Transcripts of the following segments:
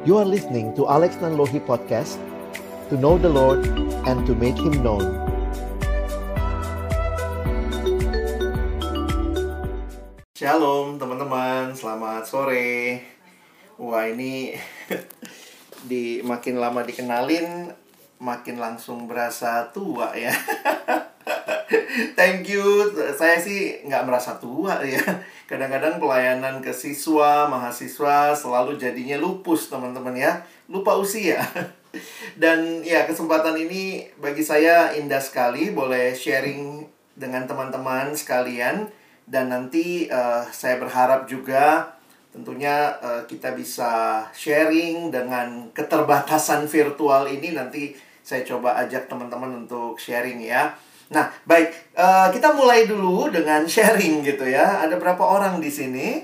You are listening to Alex Nanlohi Podcast To know the Lord and to make Him known. Shalom teman-teman, selamat sore. Wah ini di makin lama dikenalin Makin langsung berasa tua ya. Thank you, saya sih nggak merasa tua ya Kadang-kadang pelayanan ke siswa, mahasiswa selalu jadinya lupus teman-teman ya. Lupa usia. Dan ya kesempatan ini bagi saya indah sekali. Boleh sharing dengan teman-teman sekalian. Dan nanti uh, saya berharap juga tentunya uh, kita bisa sharing dengan keterbatasan virtual ini. Nanti saya coba ajak teman-teman untuk sharing ya. Nah, baik, uh, kita mulai dulu dengan sharing gitu ya. Ada berapa orang di sini?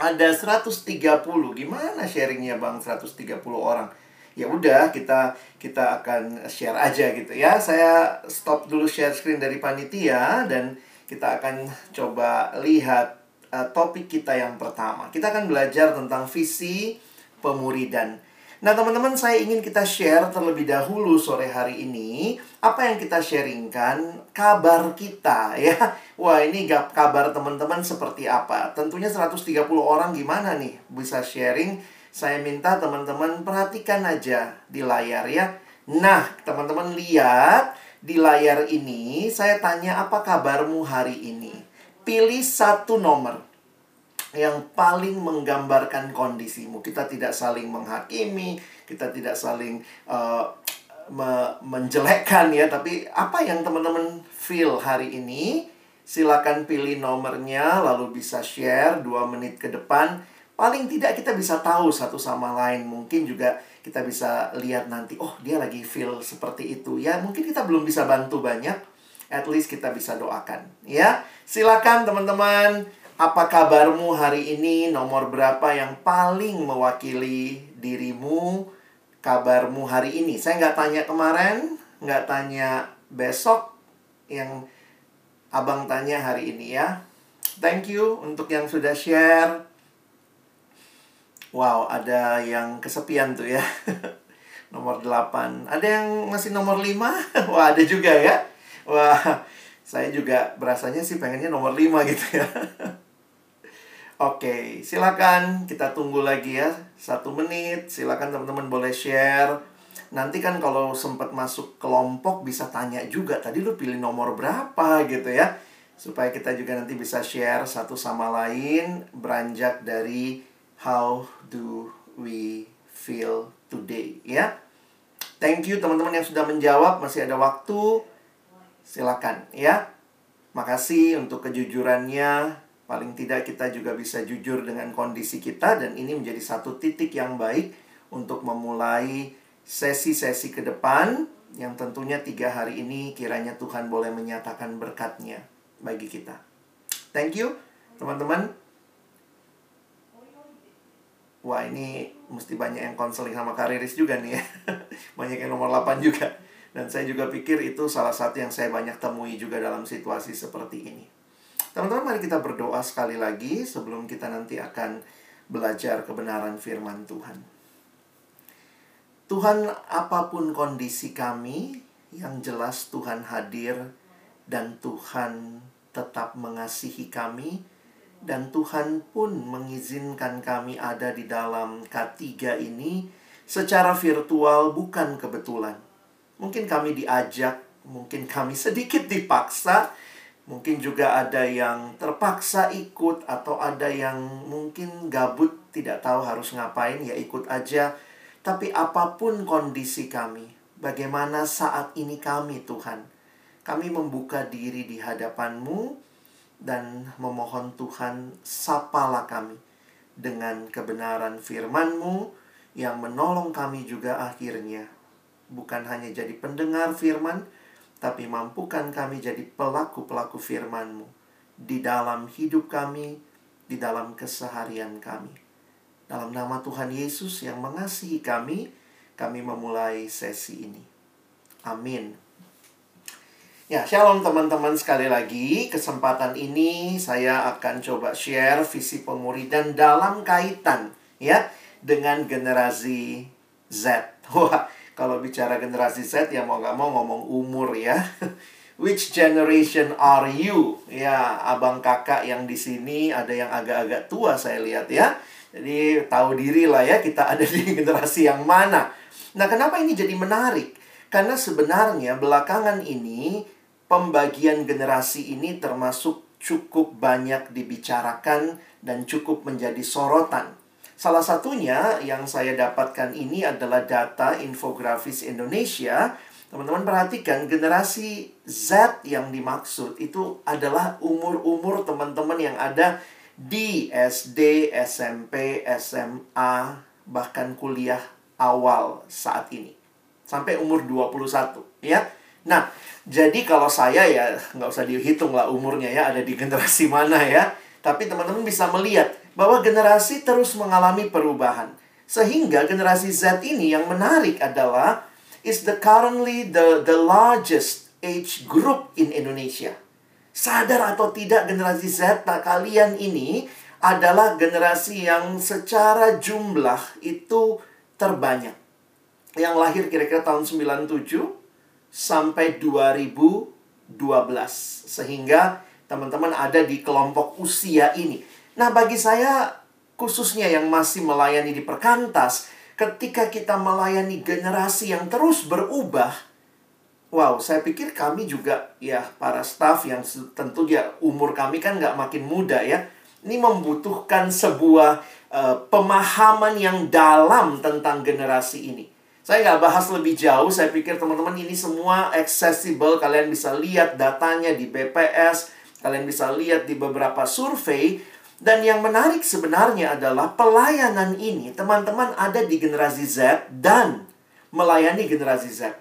Ada 130. Gimana sharingnya Bang 130 orang? Ya udah, kita kita akan share aja gitu ya. Saya stop dulu share screen dari panitia dan kita akan coba lihat uh, topik kita yang pertama. Kita akan belajar tentang visi pemuridan. Nah, teman-teman, saya ingin kita share terlebih dahulu sore hari ini apa yang kita sharingkan, kabar kita ya. Wah, ini kabar teman-teman seperti apa? Tentunya 130 orang gimana nih bisa sharing? Saya minta teman-teman perhatikan aja di layar ya. Nah, teman-teman lihat di layar ini saya tanya apa kabarmu hari ini. Pilih satu nomor yang paling menggambarkan kondisimu. Kita tidak saling menghakimi, kita tidak saling uh, me menjelekkan ya, tapi apa yang teman-teman feel hari ini? Silakan pilih nomornya lalu bisa share dua menit ke depan. Paling tidak kita bisa tahu satu sama lain. Mungkin juga kita bisa lihat nanti oh dia lagi feel seperti itu ya mungkin kita belum bisa bantu banyak at least kita bisa doakan ya silakan teman-teman apa kabarmu hari ini nomor berapa yang paling mewakili dirimu kabarmu hari ini saya nggak tanya kemarin nggak tanya besok yang abang tanya hari ini ya thank you untuk yang sudah share Wow, ada yang kesepian tuh ya. nomor 8. Ada yang masih nomor 5? Wah, ada juga ya. Wah, saya juga berasanya sih pengennya nomor 5 gitu ya. Oke, silakan kita tunggu lagi ya. Satu menit, silakan teman-teman boleh share. Nanti kan kalau sempat masuk kelompok bisa tanya juga. Tadi lu pilih nomor berapa gitu ya. Supaya kita juga nanti bisa share satu sama lain. Beranjak dari how do we feel today ya. Thank you teman-teman yang sudah menjawab, masih ada waktu. Silakan ya. Makasih untuk kejujurannya. Paling tidak kita juga bisa jujur dengan kondisi kita dan ini menjadi satu titik yang baik untuk memulai sesi-sesi ke depan yang tentunya tiga hari ini kiranya Tuhan boleh menyatakan berkatnya bagi kita. Thank you teman-teman. Wah ini mesti banyak yang konseling sama kariris juga nih ya Banyak yang nomor 8 juga Dan saya juga pikir itu salah satu yang saya banyak temui juga dalam situasi seperti ini Teman-teman mari kita berdoa sekali lagi Sebelum kita nanti akan belajar kebenaran firman Tuhan Tuhan apa pun kondisi kami Yang jelas Tuhan hadir Dan Tuhan tetap mengasihi kami dan Tuhan pun mengizinkan kami ada di dalam K3 ini secara virtual bukan kebetulan. Mungkin kami diajak, mungkin kami sedikit dipaksa, mungkin juga ada yang terpaksa ikut atau ada yang mungkin gabut tidak tahu harus ngapain ya ikut aja. Tapi apa pun kondisi kami, bagaimana saat ini kami Tuhan, kami membuka diri di hadapanmu dan memohon Tuhan sapalah kami dengan kebenaran firman-Mu yang menolong kami juga akhirnya bukan hanya jadi pendengar firman tapi mampukan kami jadi pelaku-pelaku firman-Mu di dalam hidup kami, di dalam keseharian kami. Dalam nama Tuhan Yesus yang mengasihi kami, kami memulai sesi ini. Amin. Ya, shalom teman-teman sekali lagi. Kesempatan ini saya akan coba share visi pemuridan dalam kaitan ya dengan generasi Z. Wah, kalau bicara generasi Z ya mau nggak mau ngomong umur ya. Which generation are you? Ya, abang kakak yang di sini ada yang agak-agak tua saya lihat ya. Jadi tahu diri lah ya kita ada di generasi yang mana. Nah, kenapa ini jadi menarik? Karena sebenarnya belakangan ini pembagian generasi ini termasuk cukup banyak dibicarakan dan cukup menjadi sorotan. Salah satunya yang saya dapatkan ini adalah data infografis Indonesia Teman-teman perhatikan generasi Z yang dimaksud itu adalah umur-umur teman-teman yang ada di SD, SMP, SMA, bahkan kuliah awal saat ini. Sampai umur 21, ya. Nah, jadi kalau saya ya nggak usah dihitung lah umurnya ya ada di generasi mana ya. Tapi teman-teman bisa melihat bahwa generasi terus mengalami perubahan. Sehingga generasi Z ini yang menarik adalah is the currently the the largest age group in Indonesia. Sadar atau tidak generasi Z kalian ini adalah generasi yang secara jumlah itu terbanyak. Yang lahir kira-kira tahun 97 sampai 2012. Sehingga teman-teman ada di kelompok usia ini. Nah, bagi saya khususnya yang masih melayani di perkantas, ketika kita melayani generasi yang terus berubah, wow, saya pikir kami juga ya para staff yang tentu ya umur kami kan nggak makin muda ya. Ini membutuhkan sebuah uh, pemahaman yang dalam tentang generasi ini. Saya nggak bahas lebih jauh, saya pikir teman-teman ini semua accessible. Kalian bisa lihat datanya di BPS, kalian bisa lihat di beberapa survei. Dan yang menarik sebenarnya adalah pelayanan ini, teman-teman ada di generasi Z dan melayani generasi Z.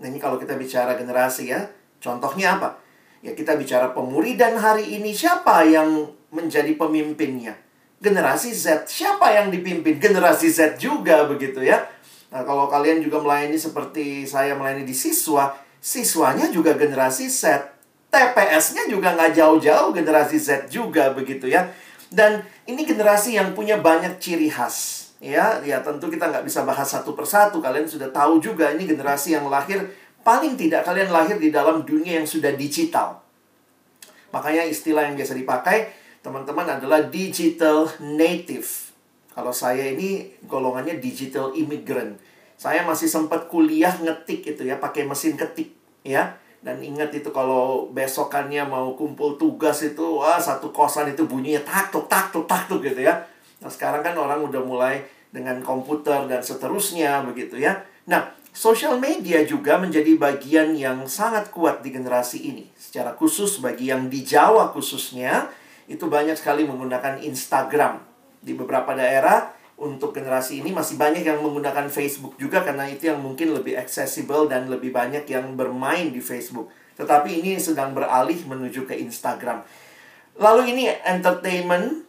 Nah ini kalau kita bicara generasi ya, contohnya apa? Ya kita bicara pemuridan hari ini, siapa yang menjadi pemimpinnya? Generasi Z, siapa yang dipimpin? Generasi Z juga begitu ya. Nah kalau kalian juga melayani seperti saya melayani di siswa, siswanya juga generasi Z. TPS-nya juga nggak jauh-jauh generasi Z juga begitu ya. Dan ini generasi yang punya banyak ciri khas. Ya, ya tentu kita nggak bisa bahas satu persatu. Kalian sudah tahu juga ini generasi yang lahir paling tidak kalian lahir di dalam dunia yang sudah digital. Makanya istilah yang biasa dipakai teman-teman adalah digital native. Kalau saya ini golongannya digital immigrant. Saya masih sempat kuliah ngetik itu ya, pakai mesin ketik ya dan ingat itu kalau besokannya mau kumpul tugas itu, wah satu kosan itu bunyinya taktuk, taktuk, taktuk gitu ya. Nah sekarang kan orang udah mulai dengan komputer dan seterusnya begitu ya. Nah, social media juga menjadi bagian yang sangat kuat di generasi ini. Secara khusus bagi yang di Jawa khususnya, itu banyak sekali menggunakan Instagram. Di beberapa daerah, untuk generasi ini masih banyak yang menggunakan Facebook juga karena itu yang mungkin lebih accessible dan lebih banyak yang bermain di Facebook. Tetapi ini sedang beralih menuju ke Instagram. Lalu ini entertainment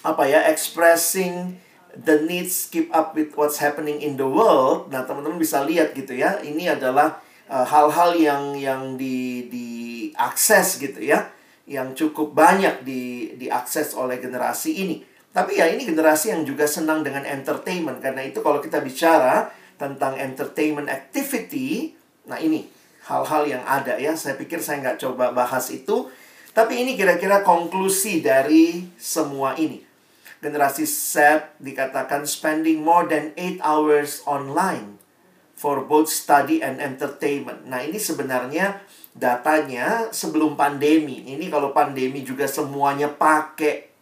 apa ya expressing the needs keep up with what's happening in the world. Nah, teman-teman bisa lihat gitu ya. Ini adalah uh, hal-hal uh, yang yang di diakses gitu ya, yang cukup banyak di diakses oleh generasi ini. Tapi ya ini generasi yang juga senang dengan entertainment. Karena itu kalau kita bicara tentang entertainment activity, nah ini hal-hal yang ada ya. Saya pikir saya nggak coba bahas itu. Tapi ini kira-kira konklusi dari semua ini. Generasi Z dikatakan spending more than 8 hours online for both study and entertainment. Nah ini sebenarnya datanya sebelum pandemi. Ini kalau pandemi juga semuanya pakai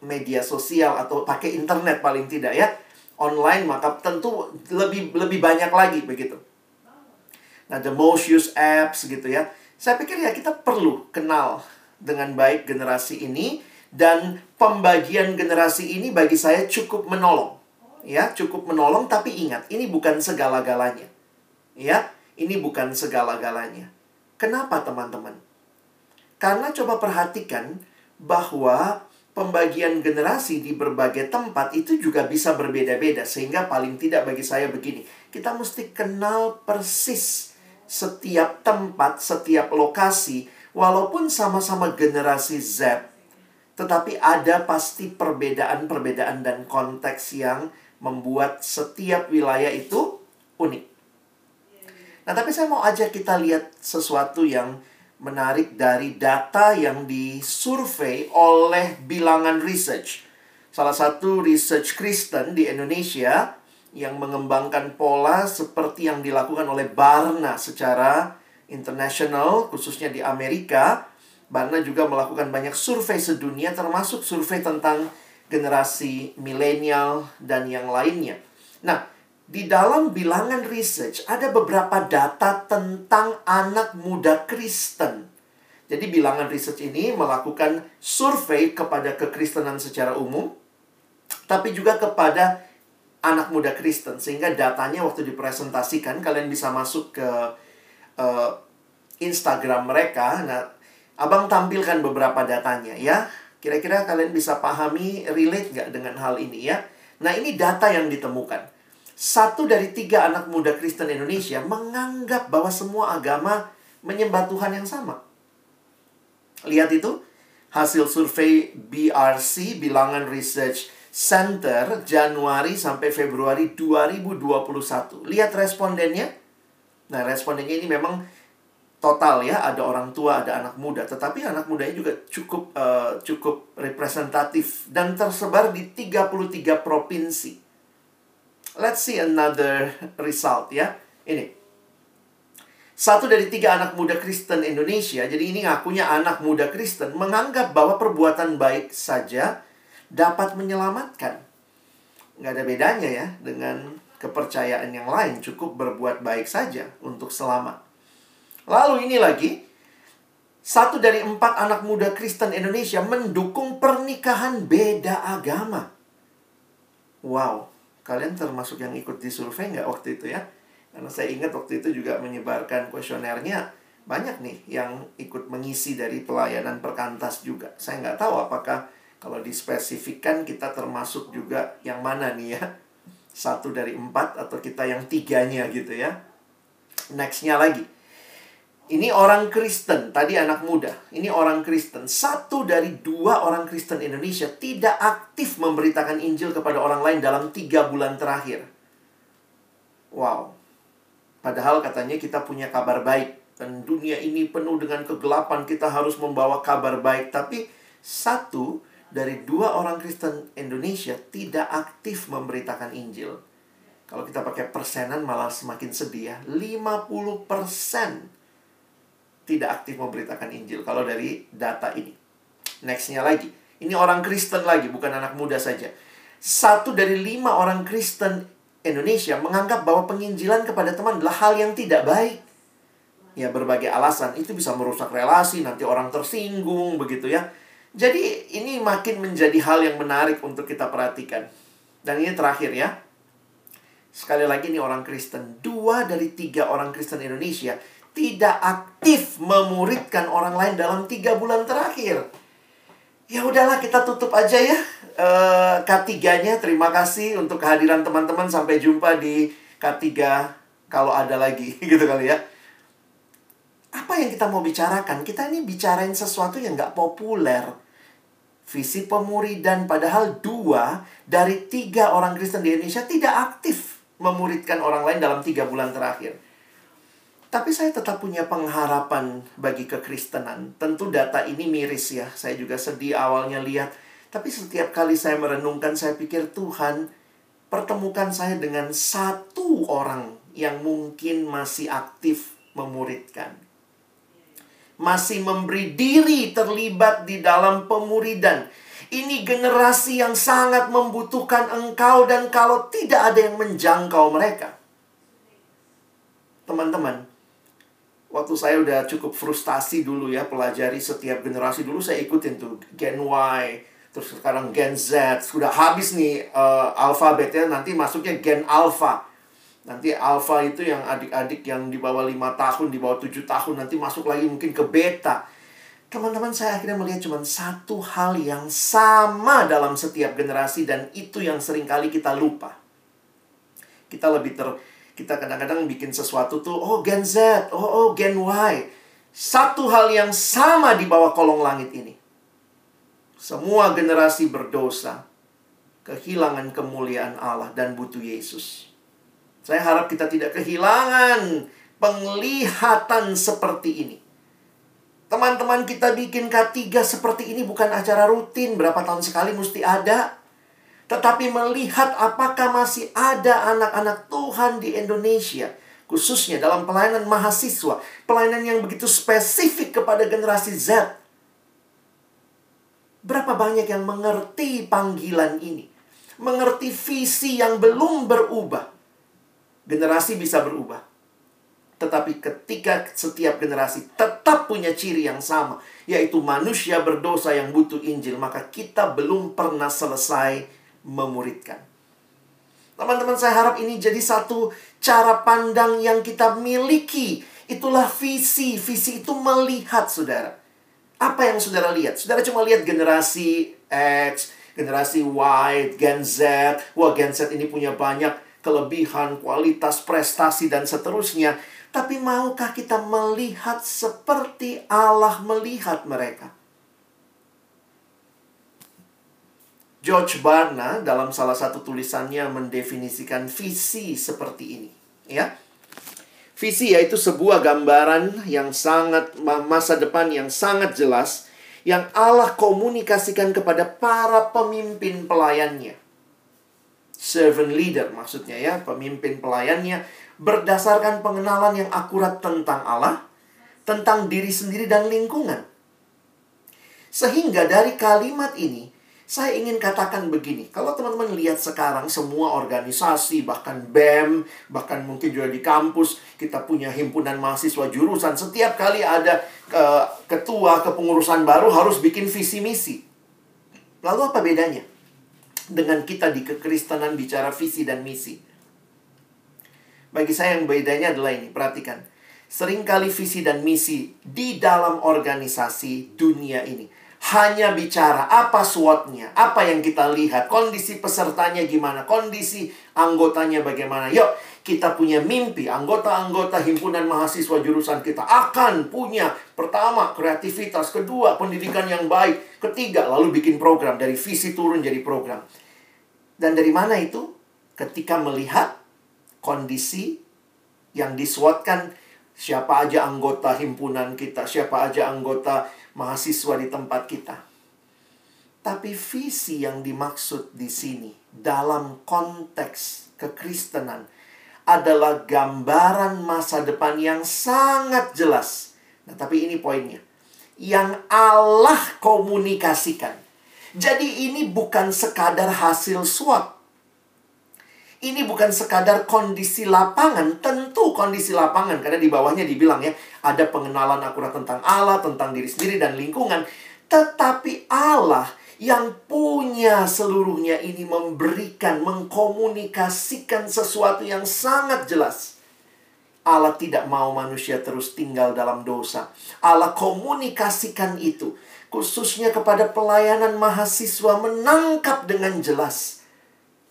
media sosial atau pakai internet paling tidak ya online maka tentu lebih lebih banyak lagi begitu. Nah, the most used apps gitu ya. Saya pikir ya kita perlu kenal dengan baik generasi ini dan pembagian generasi ini bagi saya cukup menolong. Ya, cukup menolong tapi ingat, ini bukan segala-galanya. Ya, ini bukan segala-galanya. Kenapa teman-teman? Karena coba perhatikan bahwa pembagian generasi di berbagai tempat itu juga bisa berbeda-beda sehingga paling tidak bagi saya begini kita mesti kenal persis setiap tempat setiap lokasi walaupun sama-sama generasi Z tetapi ada pasti perbedaan-perbedaan dan konteks yang membuat setiap wilayah itu unik. Nah, tapi saya mau ajak kita lihat sesuatu yang menarik dari data yang disurvei oleh bilangan research. Salah satu research Kristen di Indonesia yang mengembangkan pola seperti yang dilakukan oleh Barna secara internasional, khususnya di Amerika. Barna juga melakukan banyak survei sedunia, termasuk survei tentang generasi milenial dan yang lainnya. Nah, di dalam bilangan research ada beberapa data tentang anak muda Kristen. Jadi bilangan research ini melakukan survei kepada kekristenan secara umum, tapi juga kepada anak muda Kristen. Sehingga datanya waktu dipresentasikan, kalian bisa masuk ke uh, Instagram mereka. Nah, abang tampilkan beberapa datanya ya. Kira-kira kalian bisa pahami, relate nggak dengan hal ini ya. Nah, ini data yang ditemukan satu dari tiga anak muda Kristen Indonesia menganggap bahwa semua agama menyembah Tuhan yang sama. Lihat itu, hasil survei BRC, Bilangan Research Center, Januari sampai Februari 2021. Lihat respondennya. Nah, respondennya ini memang total ya, ada orang tua, ada anak muda. Tetapi anak mudanya juga cukup uh, cukup representatif dan tersebar di 33 provinsi. Let's see another result ya. Ini. Satu dari tiga anak muda Kristen Indonesia, jadi ini ngakunya anak muda Kristen, menganggap bahwa perbuatan baik saja dapat menyelamatkan. Nggak ada bedanya ya dengan kepercayaan yang lain. Cukup berbuat baik saja untuk selamat. Lalu ini lagi, satu dari empat anak muda Kristen Indonesia mendukung pernikahan beda agama. Wow, Kalian termasuk yang ikut di survei nggak waktu itu ya? Karena saya ingat waktu itu juga menyebarkan kuesionernya banyak nih yang ikut mengisi dari pelayanan perkantas juga. Saya nggak tahu apakah kalau dispesifikkan kita termasuk juga yang mana nih ya? Satu dari empat atau kita yang tiganya gitu ya. Nextnya lagi ini orang Kristen, tadi anak muda. Ini orang Kristen. Satu dari dua orang Kristen Indonesia tidak aktif memberitakan Injil kepada orang lain dalam tiga bulan terakhir. Wow. Padahal katanya kita punya kabar baik. Dan dunia ini penuh dengan kegelapan. Kita harus membawa kabar baik. Tapi satu dari dua orang Kristen Indonesia tidak aktif memberitakan Injil. Kalau kita pakai persenan malah semakin sedih ya. 50 persen tidak aktif memberitakan Injil kalau dari data ini. Nextnya lagi. Ini orang Kristen lagi, bukan anak muda saja. Satu dari lima orang Kristen Indonesia menganggap bahwa penginjilan kepada teman adalah hal yang tidak baik. Ya berbagai alasan itu bisa merusak relasi, nanti orang tersinggung begitu ya. Jadi ini makin menjadi hal yang menarik untuk kita perhatikan. Dan ini terakhir ya. Sekali lagi ini orang Kristen. Dua dari tiga orang Kristen Indonesia tidak aktif memuridkan orang lain dalam tiga bulan terakhir. Ya udahlah kita tutup aja ya uh, K3-nya. Terima kasih untuk kehadiran teman-teman. Sampai jumpa di K3 kalau ada lagi gitu kali ya. Apa yang kita mau bicarakan? Kita ini bicarain sesuatu yang nggak populer. Visi pemuridan padahal dua dari tiga orang Kristen di Indonesia tidak aktif memuridkan orang lain dalam tiga bulan terakhir. Tapi saya tetap punya pengharapan bagi kekristenan. Tentu data ini miris ya. Saya juga sedih awalnya lihat. Tapi setiap kali saya merenungkan, saya pikir Tuhan pertemukan saya dengan satu orang yang mungkin masih aktif memuridkan. Masih memberi diri terlibat di dalam pemuridan. Ini generasi yang sangat membutuhkan engkau dan kalau tidak ada yang menjangkau mereka. Teman-teman, waktu saya udah cukup frustasi dulu ya pelajari setiap generasi. Dulu saya ikutin tuh Gen Y terus sekarang Gen Z. Sudah habis nih uh, alfabetnya nanti masuknya Gen Alpha. Nanti Alpha itu yang adik-adik yang di bawah lima tahun di bawah tujuh tahun nanti masuk lagi mungkin ke Beta. Teman-teman saya akhirnya melihat cuma satu hal yang sama dalam setiap generasi dan itu yang sering kali kita lupa. Kita lebih ter kita kadang-kadang bikin sesuatu tuh, oh Gen Z, oh, oh Gen Y. Satu hal yang sama di bawah kolong langit ini. Semua generasi berdosa, kehilangan kemuliaan Allah dan butuh Yesus. Saya harap kita tidak kehilangan penglihatan seperti ini. Teman-teman kita bikin K3 seperti ini bukan acara rutin, berapa tahun sekali mesti ada. Tetapi melihat apakah masih ada anak-anak Tuhan di Indonesia khususnya dalam pelayanan mahasiswa, pelayanan yang begitu spesifik kepada generasi Z. Berapa banyak yang mengerti panggilan ini? Mengerti visi yang belum berubah. Generasi bisa berubah. Tetapi ketika setiap generasi tetap punya ciri yang sama, yaitu manusia berdosa yang butuh Injil, maka kita belum pernah selesai memuridkan. Teman-teman, saya harap ini jadi satu cara pandang yang kita miliki. Itulah visi. Visi itu melihat, saudara. Apa yang saudara lihat? Saudara cuma lihat generasi X, generasi Y, Gen Z. Wah, Gen Z ini punya banyak kelebihan, kualitas, prestasi, dan seterusnya. Tapi maukah kita melihat seperti Allah melihat mereka? George Barna dalam salah satu tulisannya mendefinisikan visi seperti ini, ya. Visi yaitu sebuah gambaran yang sangat masa depan yang sangat jelas yang Allah komunikasikan kepada para pemimpin pelayannya. Servant leader maksudnya ya, pemimpin pelayannya berdasarkan pengenalan yang akurat tentang Allah, tentang diri sendiri dan lingkungan. Sehingga dari kalimat ini saya ingin katakan begini, kalau teman-teman lihat sekarang semua organisasi, bahkan BEM, bahkan mungkin juga di kampus, kita punya himpunan mahasiswa jurusan, setiap kali ada uh, ketua kepengurusan baru harus bikin visi misi. Lalu apa bedanya? Dengan kita di kekristenan bicara visi dan misi. Bagi saya yang bedanya adalah ini, perhatikan. Seringkali visi dan misi di dalam organisasi dunia ini hanya bicara apa SWOT-nya, apa yang kita lihat, kondisi pesertanya gimana, kondisi anggotanya bagaimana. Yuk, kita punya mimpi, anggota-anggota himpunan mahasiswa jurusan kita akan punya pertama kreativitas, kedua pendidikan yang baik, ketiga lalu bikin program dari visi turun jadi program. Dan dari mana itu? Ketika melihat kondisi yang diswotkan siapa aja anggota himpunan kita, siapa aja anggota mahasiswa di tempat kita. Tapi visi yang dimaksud di sini dalam konteks kekristenan adalah gambaran masa depan yang sangat jelas. Nah, tapi ini poinnya. Yang Allah komunikasikan. Jadi ini bukan sekadar hasil SWOT ini bukan sekadar kondisi lapangan, tentu kondisi lapangan karena di bawahnya dibilang ya, ada pengenalan akurat tentang Allah, tentang diri sendiri dan lingkungan. Tetapi Allah yang punya seluruhnya ini memberikan, mengkomunikasikan sesuatu yang sangat jelas. Allah tidak mau manusia terus tinggal dalam dosa. Allah komunikasikan itu khususnya kepada pelayanan mahasiswa menangkap dengan jelas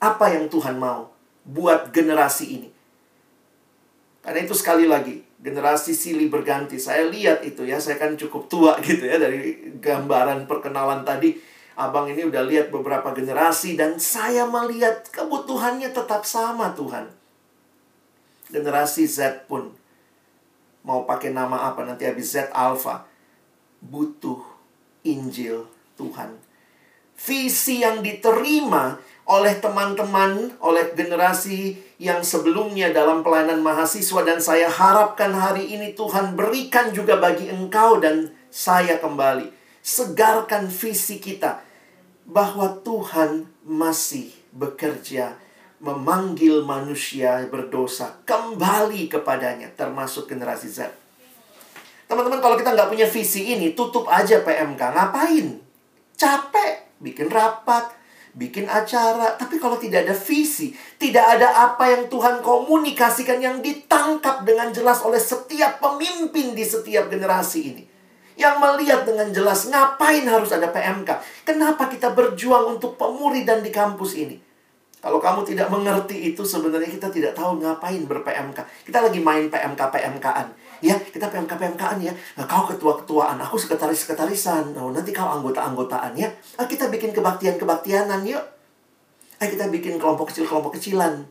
apa yang Tuhan mau buat generasi ini. Karena itu sekali lagi, generasi silih berganti. Saya lihat itu ya, saya kan cukup tua gitu ya dari gambaran perkenalan tadi. Abang ini udah lihat beberapa generasi dan saya melihat kebutuhannya tetap sama Tuhan. Generasi Z pun mau pakai nama apa nanti habis Z Alpha butuh Injil Tuhan. Visi yang diterima oleh teman-teman, oleh generasi yang sebelumnya dalam pelayanan mahasiswa dan saya harapkan hari ini Tuhan berikan juga bagi engkau dan saya kembali. Segarkan visi kita bahwa Tuhan masih bekerja memanggil manusia berdosa kembali kepadanya termasuk generasi Z. Teman-teman kalau kita nggak punya visi ini tutup aja PMK ngapain? Capek bikin rapat, bikin acara, tapi kalau tidak ada visi, tidak ada apa yang Tuhan komunikasikan yang ditangkap dengan jelas oleh setiap pemimpin di setiap generasi ini. Yang melihat dengan jelas ngapain harus ada PMK. Kenapa kita berjuang untuk pemuri dan di kampus ini. Kalau kamu tidak mengerti itu sebenarnya kita tidak tahu ngapain ber-PMK. Kita lagi main PMK-PMKan. Ya, kita PMK-PMKan ya. Nah, kau ketua-ketuaan, aku sekretaris-sekretarisan. Oh, nanti kau anggota-anggotaan ya. Nah, kita bikin kebaktian-kebaktianan yuk. Ayo kita bikin kelompok kecil-kelompok kecilan.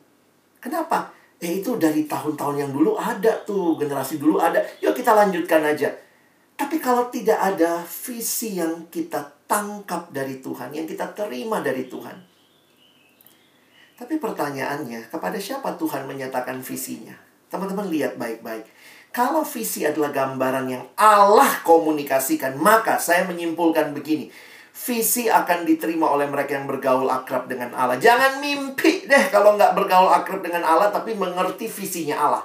Kenapa? Eh itu dari tahun-tahun yang dulu ada tuh, generasi dulu ada. Yuk kita lanjutkan aja. Tapi kalau tidak ada visi yang kita tangkap dari Tuhan, yang kita terima dari Tuhan. Tapi pertanyaannya, kepada siapa Tuhan menyatakan visinya? Teman-teman lihat baik-baik. Kalau visi adalah gambaran yang Allah komunikasikan, maka saya menyimpulkan begini. Visi akan diterima oleh mereka yang bergaul akrab dengan Allah. Jangan mimpi deh kalau nggak bergaul akrab dengan Allah, tapi mengerti visinya Allah.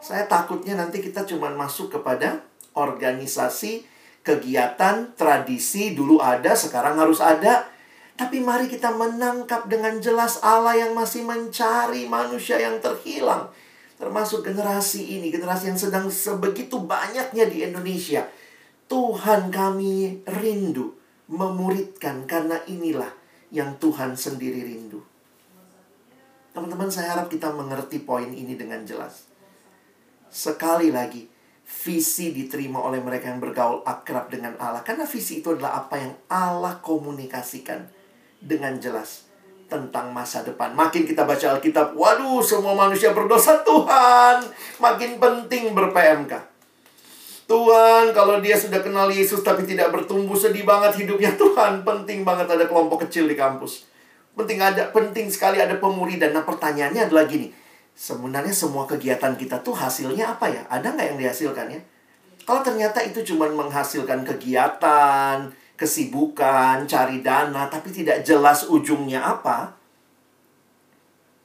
Saya takutnya nanti kita cuma masuk kepada organisasi, kegiatan, tradisi, dulu ada, sekarang harus ada. Tapi mari kita menangkap dengan jelas Allah yang masih mencari manusia yang terhilang termasuk generasi ini, generasi yang sedang sebegitu banyaknya di Indonesia. Tuhan kami rindu memuridkan karena inilah yang Tuhan sendiri rindu. Teman-teman, saya harap kita mengerti poin ini dengan jelas. Sekali lagi, visi diterima oleh mereka yang bergaul akrab dengan Allah. Karena visi itu adalah apa yang Allah komunikasikan dengan jelas tentang masa depan. Makin kita baca Alkitab, waduh, semua manusia berdosa Tuhan. Makin penting ber-PMK. Tuhan, kalau dia sudah kenal Yesus tapi tidak bertumbuh, sedih banget hidupnya Tuhan. Penting banget ada kelompok kecil di kampus. Penting ada, penting sekali ada pemuridan. Nah, pertanyaannya adalah gini. Sebenarnya semua kegiatan kita tuh hasilnya apa ya? Ada nggak yang dihasilkan ya? Kalau ternyata itu cuma menghasilkan kegiatan, kesibukan, cari dana, tapi tidak jelas ujungnya apa,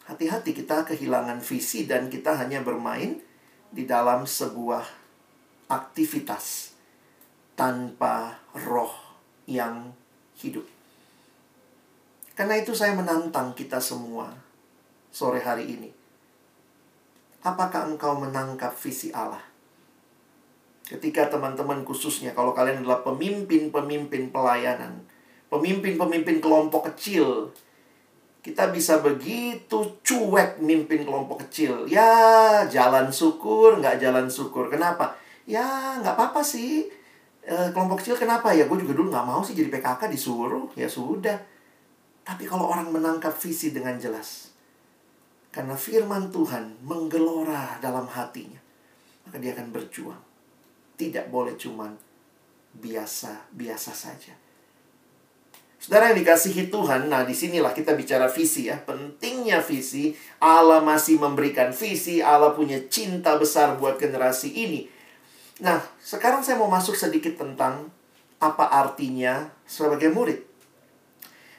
hati-hati kita kehilangan visi dan kita hanya bermain di dalam sebuah aktivitas tanpa roh yang hidup. Karena itu saya menantang kita semua sore hari ini. Apakah engkau menangkap visi Allah? Ketika teman-teman khususnya kalau kalian adalah pemimpin-pemimpin pelayanan, pemimpin-pemimpin kelompok kecil, kita bisa begitu cuek mimpin kelompok kecil. Ya, jalan syukur, nggak jalan syukur. Kenapa? Ya, nggak apa-apa sih. E, kelompok kecil kenapa ya? Gue juga dulu nggak mau sih jadi PKK disuruh. Ya sudah. Tapi kalau orang menangkap visi dengan jelas. Karena firman Tuhan menggelora dalam hatinya. Maka dia akan berjuang tidak boleh cuman biasa-biasa saja. Saudara yang dikasihi Tuhan, nah di sinilah kita bicara visi ya. Pentingnya visi, Allah masih memberikan visi, Allah punya cinta besar buat generasi ini. Nah, sekarang saya mau masuk sedikit tentang apa artinya sebagai murid.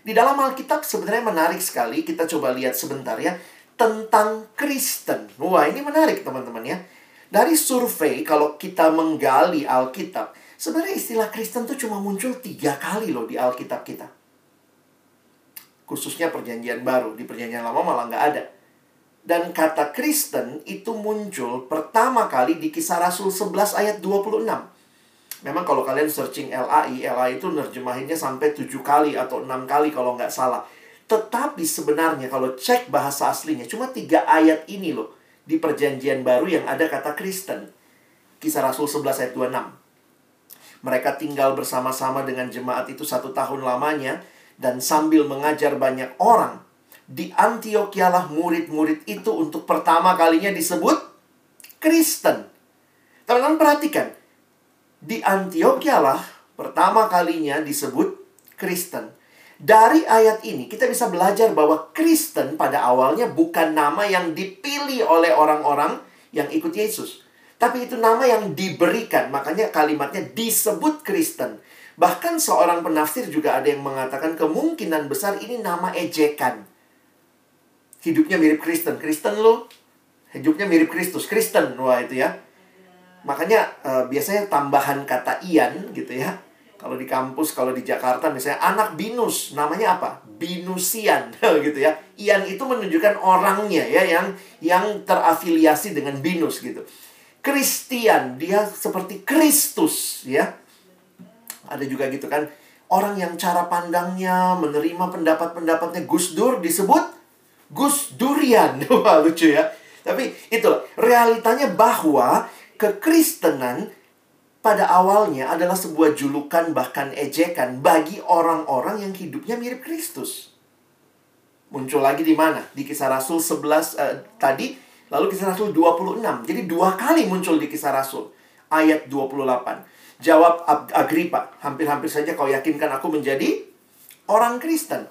Di dalam Alkitab sebenarnya menarik sekali, kita coba lihat sebentar ya, tentang Kristen. Wah, ini menarik teman-teman ya. Dari survei, kalau kita menggali Alkitab, sebenarnya istilah Kristen itu cuma muncul tiga kali loh di Alkitab kita. Khususnya perjanjian baru, di perjanjian lama malah nggak ada. Dan kata Kristen itu muncul pertama kali di kisah Rasul 11 ayat 26. Memang kalau kalian searching LAI, LAI itu nerjemahinnya sampai tujuh kali atau enam kali kalau nggak salah. Tetapi sebenarnya kalau cek bahasa aslinya, cuma tiga ayat ini loh di perjanjian baru yang ada kata Kristen. Kisah Rasul 11 ayat 26. Mereka tinggal bersama-sama dengan jemaat itu satu tahun lamanya dan sambil mengajar banyak orang. Di Antioquia lah murid-murid itu untuk pertama kalinya disebut Kristen. Teman-teman perhatikan. Di Antioquia lah pertama kalinya disebut Kristen. Dari ayat ini kita bisa belajar bahwa Kristen pada awalnya bukan nama yang dipilih oleh orang-orang yang ikut Yesus. Tapi itu nama yang diberikan, makanya kalimatnya disebut Kristen. Bahkan seorang penafsir juga ada yang mengatakan kemungkinan besar ini nama ejekan. Hidupnya mirip Kristen. Kristen lo, hidupnya mirip Kristus. Kristen, wah itu ya. Makanya uh, biasanya tambahan kata ian gitu ya kalau di kampus, kalau di Jakarta misalnya anak binus, namanya apa? Binusian gitu ya. Ian itu menunjukkan orangnya ya yang yang terafiliasi dengan binus gitu. Kristian, dia seperti Kristus ya. Ada juga gitu kan. Orang yang cara pandangnya menerima pendapat-pendapatnya Gus Dur disebut Gus Durian. Wah, lucu ya. Tapi itu realitanya bahwa kekristenan pada awalnya adalah sebuah julukan bahkan ejekan bagi orang-orang yang hidupnya mirip Kristus. Muncul lagi di mana? Di kisah Rasul 11 uh, eh, tadi, lalu kisah Rasul 26. Jadi dua kali muncul di kisah Rasul. Ayat 28. Jawab Agripa, hampir-hampir saja kau yakinkan aku menjadi orang Kristen.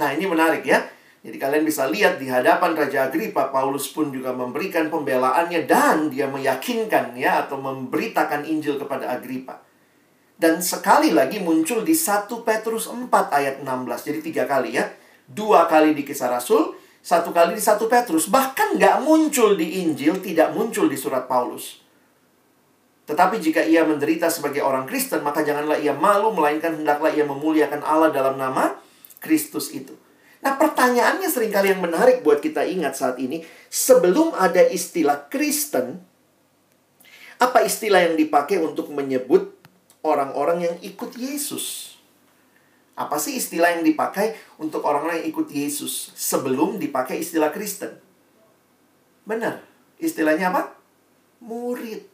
Nah, ini menarik ya. Jadi kalian bisa lihat di hadapan Raja Agripa, Paulus pun juga memberikan pembelaannya dan dia meyakinkan ya atau memberitakan Injil kepada Agripa. Dan sekali lagi muncul di 1 Petrus 4 ayat 16. Jadi tiga kali ya. Dua kali di kisah Rasul, satu kali di 1 Petrus. Bahkan nggak muncul di Injil, tidak muncul di surat Paulus. Tetapi jika ia menderita sebagai orang Kristen, maka janganlah ia malu, melainkan hendaklah ia memuliakan Allah dalam nama Kristus itu. Nah pertanyaannya sering kali yang menarik buat kita ingat saat ini. Sebelum ada istilah Kristen, apa istilah yang dipakai untuk menyebut orang-orang yang ikut Yesus? Apa sih istilah yang dipakai untuk orang-orang yang ikut Yesus sebelum dipakai istilah Kristen? Benar. Istilahnya apa? Murid.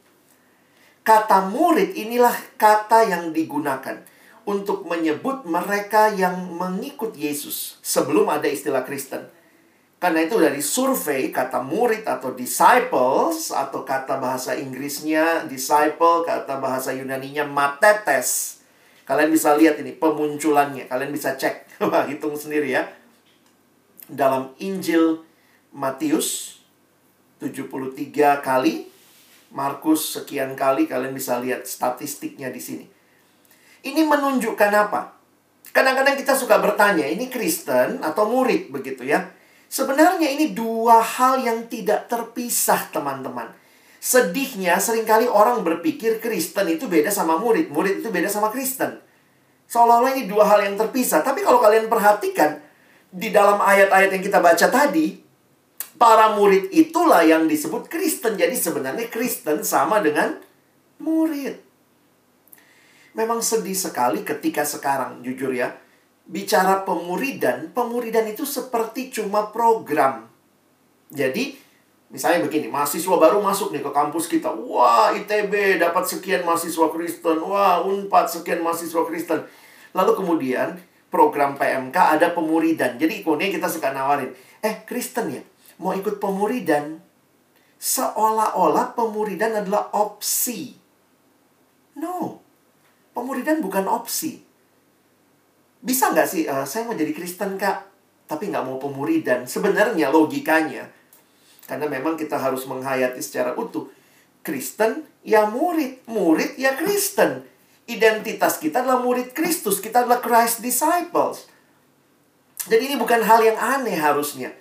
Kata murid inilah kata yang digunakan untuk menyebut mereka yang mengikut Yesus sebelum ada istilah Kristen. Karena itu dari survei kata murid atau disciples atau kata bahasa Inggrisnya disciple, kata bahasa Yunaninya matetes. Kalian bisa lihat ini pemunculannya, kalian bisa cek. Hitung sendiri ya. Dalam Injil Matius 73 kali, Markus sekian kali kalian bisa lihat statistiknya di sini. Ini menunjukkan apa? Kadang-kadang kita suka bertanya, ini Kristen atau murid begitu ya? Sebenarnya ini dua hal yang tidak terpisah, teman-teman. Sedihnya sering kali orang berpikir Kristen itu beda sama murid, murid itu beda sama Kristen. Seolah-olah ini dua hal yang terpisah. Tapi kalau kalian perhatikan, di dalam ayat-ayat yang kita baca tadi, para murid itulah yang disebut Kristen. Jadi sebenarnya Kristen sama dengan murid. Memang sedih sekali ketika sekarang, jujur ya. Bicara pemuridan, pemuridan itu seperti cuma program. Jadi, misalnya begini, mahasiswa baru masuk nih ke kampus kita. Wah, ITB dapat sekian mahasiswa Kristen. Wah, UNPAD sekian mahasiswa Kristen. Lalu kemudian, program PMK ada pemuridan. Jadi, kemudian kita suka nawarin, eh, Kristen ya, mau ikut pemuridan? Seolah-olah pemuridan adalah opsi. No. Pemuridan bukan opsi. Bisa nggak sih, uh, saya mau jadi Kristen kak, tapi nggak mau pemuridan. Sebenarnya logikanya, karena memang kita harus menghayati secara utuh. Kristen ya murid, murid ya Kristen. Identitas kita adalah murid Kristus, kita adalah Christ disciples. Jadi ini bukan hal yang aneh harusnya.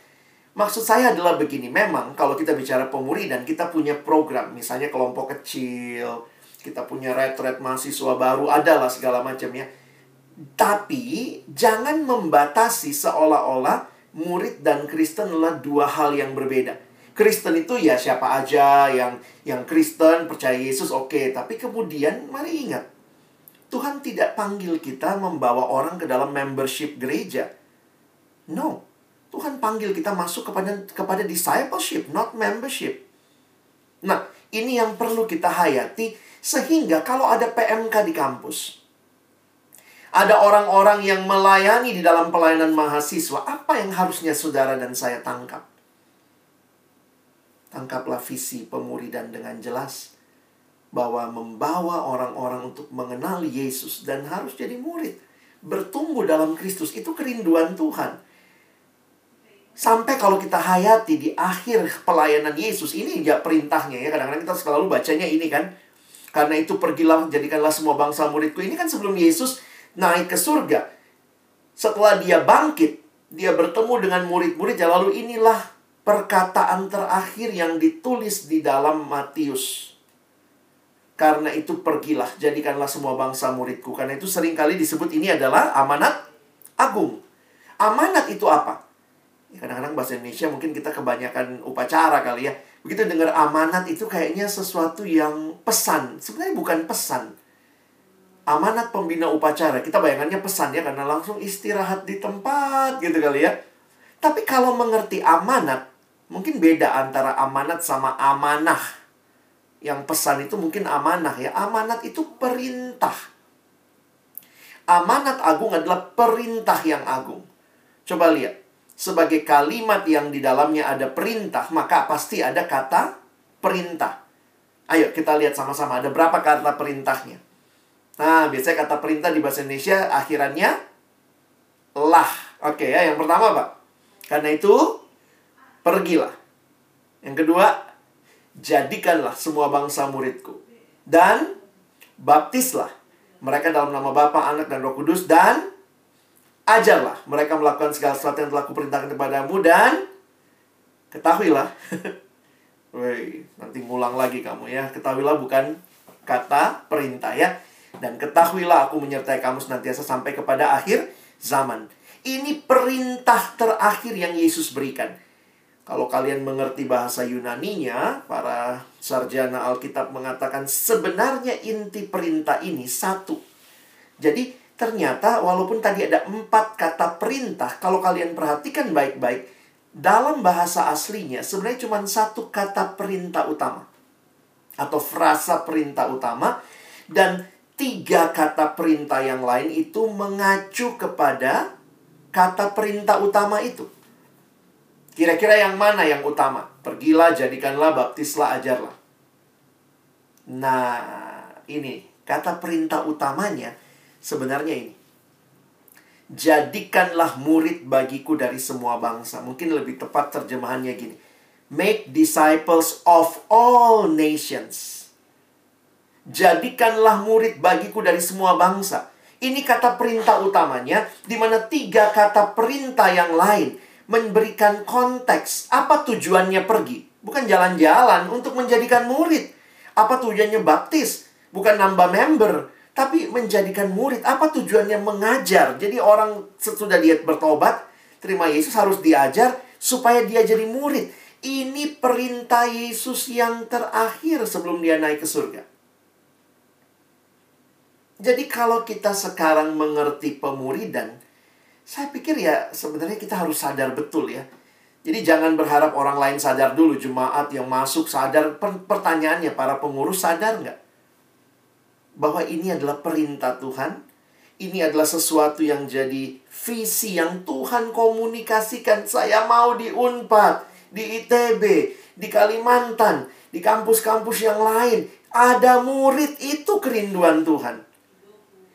Maksud saya adalah begini, memang kalau kita bicara pemuridan, kita punya program, misalnya kelompok kecil, kita punya retret mahasiswa baru, adalah segala macam ya. Tapi jangan membatasi seolah-olah murid dan Kristen adalah dua hal yang berbeda. Kristen itu ya siapa aja yang yang Kristen percaya Yesus oke, okay. tapi kemudian mari ingat Tuhan tidak panggil kita membawa orang ke dalam membership gereja. No. Tuhan panggil kita masuk kepada kepada discipleship, not membership. Nah, ini yang perlu kita hayati sehingga kalau ada PMK di kampus, ada orang-orang yang melayani di dalam pelayanan mahasiswa, apa yang harusnya saudara dan saya tangkap? Tangkaplah visi pemuridan dengan jelas bahwa membawa orang-orang untuk mengenal Yesus dan harus jadi murid, bertumbuh dalam Kristus itu kerinduan Tuhan. Sampai kalau kita hayati di akhir pelayanan Yesus, ini ya perintahnya ya. Kadang-kadang kita selalu bacanya ini kan. Karena itu pergilah jadikanlah semua bangsa muridku. Ini kan sebelum Yesus naik ke surga. Setelah dia bangkit, dia bertemu dengan murid-murid. Lalu inilah perkataan terakhir yang ditulis di dalam Matius. Karena itu pergilah, jadikanlah semua bangsa muridku. Karena itu sering kali disebut ini adalah amanat agung. Amanat itu apa? Ya, kadang-kadang bahasa Indonesia mungkin kita kebanyakan upacara kali ya Begitu dengar amanat itu kayaknya sesuatu yang pesan. Sebenarnya bukan pesan. Amanat pembina upacara. Kita bayangannya pesan ya karena langsung istirahat di tempat gitu kali ya. Tapi kalau mengerti amanat, mungkin beda antara amanat sama amanah. yang pesan itu mungkin amanah ya. Amanat itu perintah. Amanat agung adalah perintah yang agung. Coba lihat. Sebagai kalimat yang di dalamnya ada perintah, maka pasti ada kata perintah. Ayo kita lihat sama-sama ada berapa kata perintahnya. Nah, biasanya kata perintah di bahasa Indonesia akhirannya lah. Oke ya, yang pertama Pak. Karena itu pergilah. Yang kedua, jadikanlah semua bangsa muridku. Dan baptislah mereka dalam nama Bapa, Anak, dan Roh Kudus dan ajarlah mereka melakukan segala sesuatu yang telah kuperintahkan kepadamu dan ketahuilah. Woi, nanti ngulang lagi kamu ya. Ketahuilah bukan kata perintah ya. Dan ketahuilah aku menyertai kamu senantiasa sampai kepada akhir zaman. Ini perintah terakhir yang Yesus berikan. Kalau kalian mengerti bahasa Yunaninya, para sarjana Alkitab mengatakan sebenarnya inti perintah ini satu. Jadi ternyata walaupun tadi ada empat kata perintah, kalau kalian perhatikan baik-baik, dalam bahasa aslinya sebenarnya cuma satu kata perintah utama. Atau frasa perintah utama. Dan tiga kata perintah yang lain itu mengacu kepada kata perintah utama itu. Kira-kira yang mana yang utama? Pergilah, jadikanlah, baptislah, ajarlah. Nah, ini kata perintah utamanya sebenarnya ini. Jadikanlah murid bagiku dari semua bangsa. Mungkin lebih tepat terjemahannya gini. Make disciples of all nations. Jadikanlah murid bagiku dari semua bangsa. Ini kata perintah utamanya, di mana tiga kata perintah yang lain memberikan konteks apa tujuannya pergi. Bukan jalan-jalan untuk menjadikan murid. Apa tujuannya baptis? Bukan nambah member, tapi menjadikan murid. Apa tujuannya mengajar? Jadi orang sesudah dia bertobat, terima Yesus harus diajar supaya dia jadi murid. Ini perintah Yesus yang terakhir sebelum dia naik ke surga. Jadi kalau kita sekarang mengerti pemuridan, saya pikir ya sebenarnya kita harus sadar betul ya. Jadi jangan berharap orang lain sadar dulu. Jemaat yang masuk sadar. Pertanyaannya para pengurus sadar nggak? Bahwa ini adalah perintah Tuhan. Ini adalah sesuatu yang jadi visi yang Tuhan komunikasikan. Saya mau di UNPAD, di ITB, di Kalimantan, di kampus-kampus yang lain. Ada murid itu kerinduan Tuhan.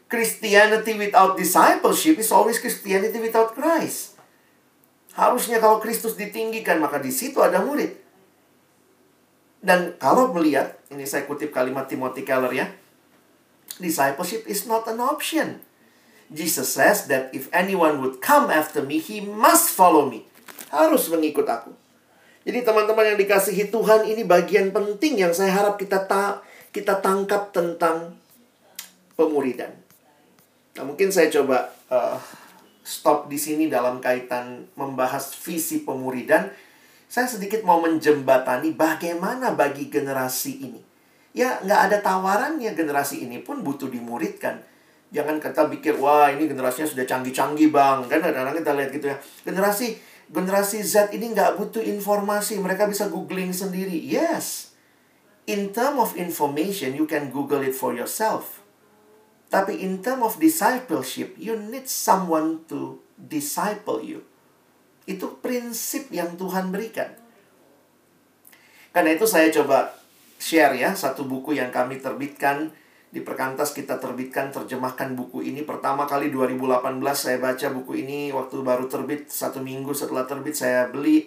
Christianity without discipleship is always Christianity without Christ. Harusnya kalau Kristus ditinggikan, maka di situ ada murid. Dan kalau melihat, ini saya kutip kalimat Timothy Keller ya. Discipleship is not an option. Jesus says that if anyone would come after me, he must follow me. Harus mengikut aku. Jadi teman-teman yang dikasihi Tuhan, ini bagian penting yang saya harap kita ta kita tangkap tentang pemuridan. Nah, mungkin saya coba uh, stop di sini dalam kaitan membahas visi pemuridan. Saya sedikit mau menjembatani bagaimana bagi generasi ini. Ya, nggak ada tawarannya generasi ini pun butuh dimuridkan. Jangan kita pikir, wah ini generasinya sudah canggih-canggih bang. Kan kadang-kadang kita lihat gitu ya. Generasi generasi Z ini nggak butuh informasi. Mereka bisa googling sendiri. Yes. In term of information, you can google it for yourself. Tapi in term of discipleship, you need someone to disciple you. Itu prinsip yang Tuhan berikan. Karena itu saya coba share ya satu buku yang kami terbitkan di Perkantas kita terbitkan terjemahkan buku ini. Pertama kali 2018 saya baca buku ini waktu baru terbit satu minggu setelah terbit saya beli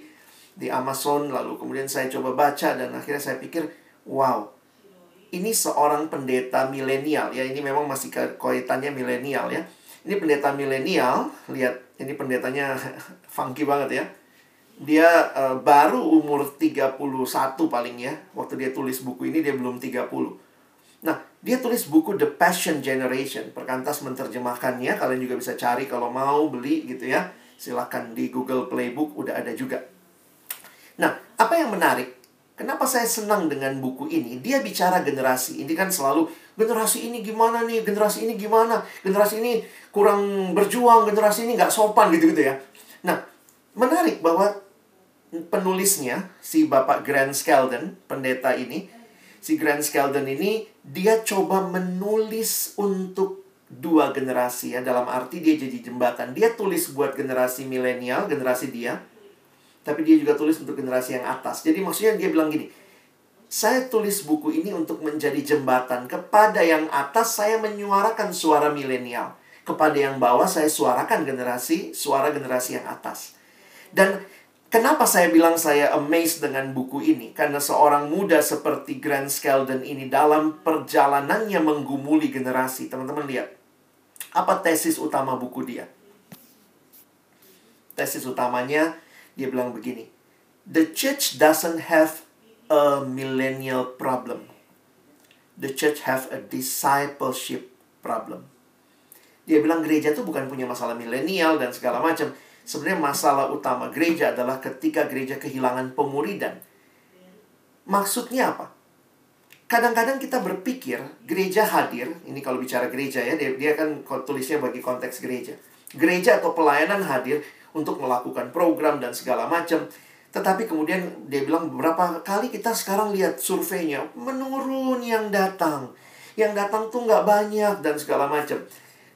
di Amazon lalu kemudian saya coba baca dan akhirnya saya pikir wow ini seorang pendeta milenial ya. Ini memang masih kaitannya milenial ya. Ini pendeta milenial lihat ini pendetanya funky banget ya dia uh, baru umur 31 paling ya waktu dia tulis buku ini dia belum 30 nah dia tulis buku The Passion Generation perkantas menerjemahkannya. Kalian juga bisa cari kalau mau beli gitu ya. Silahkan di Google Playbook udah ada juga. Nah apa yang menarik? Kenapa saya senang dengan buku ini? Dia bicara generasi. Ini kan selalu generasi ini gimana nih, generasi ini gimana, generasi ini kurang berjuang, generasi ini nggak sopan gitu-gitu ya. Nah, menarik bahwa penulisnya si Bapak Grant Skeldon, pendeta ini, si Grant Skeldon ini dia coba menulis untuk dua generasi ya dalam arti dia jadi jembatan. Dia tulis buat generasi milenial, generasi dia, tapi dia juga tulis untuk generasi yang atas. Jadi maksudnya dia bilang gini, saya tulis buku ini untuk menjadi jembatan kepada yang atas saya menyuarakan suara milenial, kepada yang bawah saya suarakan generasi suara generasi yang atas. Dan Kenapa saya bilang saya amazed dengan buku ini? Karena seorang muda seperti Grant Skeldon ini dalam perjalanannya menggumuli generasi. Teman-teman lihat. Apa tesis utama buku dia? Tesis utamanya dia bilang begini. The church doesn't have a millennial problem. The church have a discipleship problem. Dia bilang gereja itu bukan punya masalah milenial dan segala macam Sebenarnya masalah utama gereja adalah ketika gereja kehilangan pemuridan. Maksudnya apa? Kadang-kadang kita berpikir gereja hadir, ini kalau bicara gereja ya, dia, dia kan tulisnya bagi konteks gereja. Gereja atau pelayanan hadir untuk melakukan program dan segala macam. Tetapi kemudian dia bilang beberapa kali kita sekarang lihat surveinya menurun yang datang. Yang datang tuh nggak banyak dan segala macam.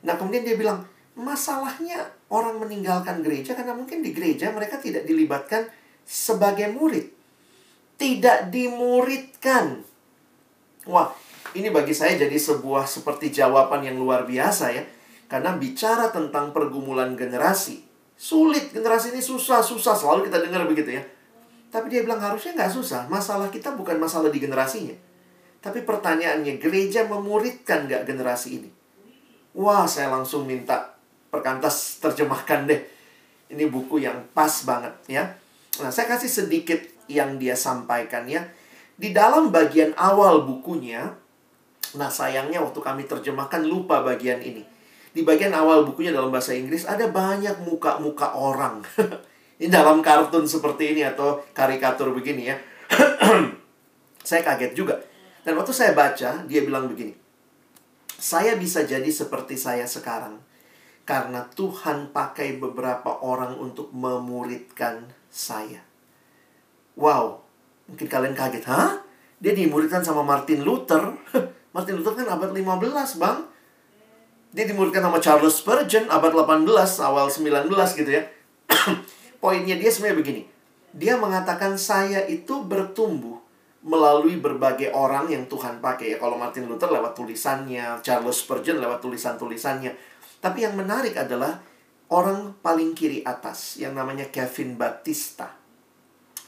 Nah kemudian dia bilang masalahnya orang meninggalkan gereja karena mungkin di gereja mereka tidak dilibatkan sebagai murid. Tidak dimuridkan. Wah, ini bagi saya jadi sebuah seperti jawaban yang luar biasa ya. Karena bicara tentang pergumulan generasi. Sulit, generasi ini susah, susah. Selalu kita dengar begitu ya. Tapi dia bilang harusnya nggak susah. Masalah kita bukan masalah di generasinya. Tapi pertanyaannya, gereja memuridkan nggak generasi ini? Wah, saya langsung minta perkantas terjemahkan deh. Ini buku yang pas banget ya. Nah, saya kasih sedikit yang dia sampaikan ya. Di dalam bagian awal bukunya, nah sayangnya waktu kami terjemahkan lupa bagian ini. Di bagian awal bukunya dalam bahasa Inggris ada banyak muka-muka orang. ini dalam kartun seperti ini atau karikatur begini ya. saya kaget juga. Dan waktu saya baca, dia bilang begini. Saya bisa jadi seperti saya sekarang karena Tuhan pakai beberapa orang untuk memuridkan saya. Wow, mungkin kalian kaget, hah? Dia dimuridkan sama Martin Luther. Martin Luther kan abad 15, Bang. Dia dimuridkan sama Charles Spurgeon abad 18, awal 19 gitu ya. Poinnya dia sebenarnya begini. Dia mengatakan saya itu bertumbuh melalui berbagai orang yang Tuhan pakai ya. Kalau Martin Luther lewat tulisannya, Charles Spurgeon lewat tulisan-tulisannya. Tapi yang menarik adalah orang paling kiri atas yang namanya Kevin Batista.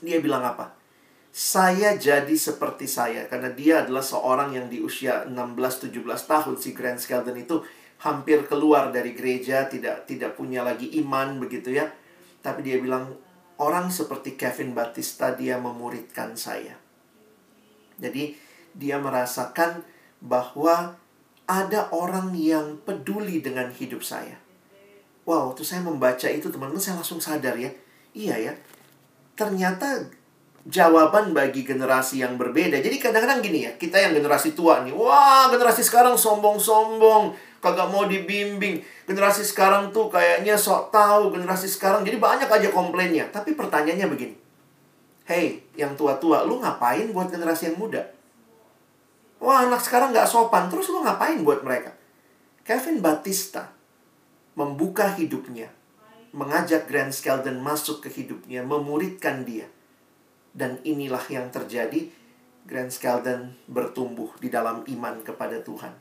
Dia bilang apa? Saya jadi seperti saya karena dia adalah seorang yang di usia 16-17 tahun si Grant Skeldon itu hampir keluar dari gereja, tidak tidak punya lagi iman begitu ya. Tapi dia bilang orang seperti Kevin Batista dia memuridkan saya. Jadi dia merasakan bahwa ada orang yang peduli dengan hidup saya. Wow, waktu saya membaca itu teman-teman saya langsung sadar ya. Iya ya. Ternyata jawaban bagi generasi yang berbeda. Jadi kadang-kadang gini ya, kita yang generasi tua nih, wah generasi sekarang sombong-sombong, kagak mau dibimbing. Generasi sekarang tuh kayaknya sok tahu, generasi sekarang jadi banyak aja komplainnya. Tapi pertanyaannya begini. Hey, yang tua-tua, lu ngapain buat generasi yang muda? Wah anak sekarang nggak sopan, terus lo ngapain buat mereka? Kevin Batista membuka hidupnya, mengajak Grant Skeldon masuk ke hidupnya, memuridkan dia. Dan inilah yang terjadi, Grant Skeldon bertumbuh di dalam iman kepada Tuhan.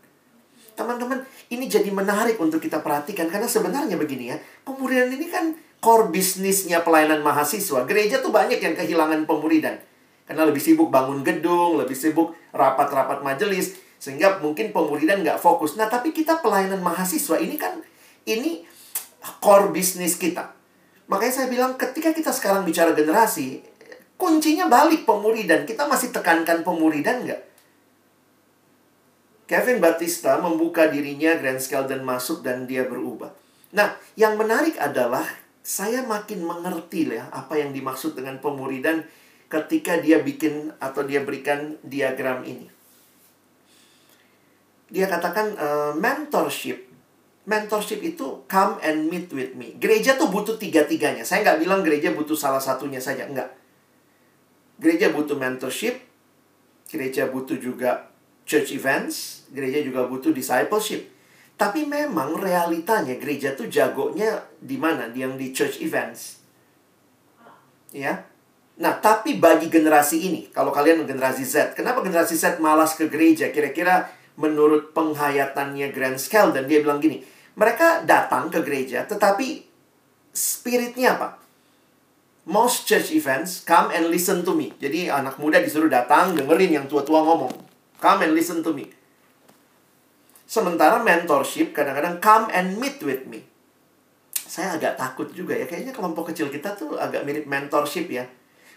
Teman-teman, ini jadi menarik untuk kita perhatikan karena sebenarnya begini ya, pemuridan ini kan core bisnisnya pelayanan mahasiswa. Gereja tuh banyak yang kehilangan pemuridan. Karena lebih sibuk bangun gedung, lebih sibuk rapat-rapat majelis. Sehingga mungkin pemuridan nggak fokus. Nah, tapi kita pelayanan mahasiswa ini kan, ini core bisnis kita. Makanya saya bilang ketika kita sekarang bicara generasi, kuncinya balik pemuridan. Kita masih tekankan pemuridan nggak? Kevin Batista membuka dirinya, Grand Skeldon masuk dan dia berubah. Nah, yang menarik adalah saya makin mengerti lah apa yang dimaksud dengan pemuridan ketika dia bikin atau dia berikan diagram ini. Dia katakan uh, mentorship. Mentorship itu come and meet with me. Gereja tuh butuh tiga-tiganya. Saya nggak bilang gereja butuh salah satunya saja. Enggak. Gereja butuh mentorship, Gereja butuh juga church events, gereja juga butuh discipleship. Tapi memang realitanya gereja tuh jagonya di mana? Yang di church events. Ya. Nah, tapi bagi generasi ini, kalau kalian generasi Z, kenapa generasi Z malas ke gereja? Kira-kira menurut penghayatannya Grand Scale dan dia bilang gini, mereka datang ke gereja, tetapi spiritnya apa? Most church events, come and listen to me. Jadi anak muda disuruh datang, dengerin yang tua-tua ngomong. Come and listen to me. Sementara mentorship kadang-kadang come and meet with me. Saya agak takut juga ya, kayaknya kelompok kecil kita tuh agak mirip mentorship ya.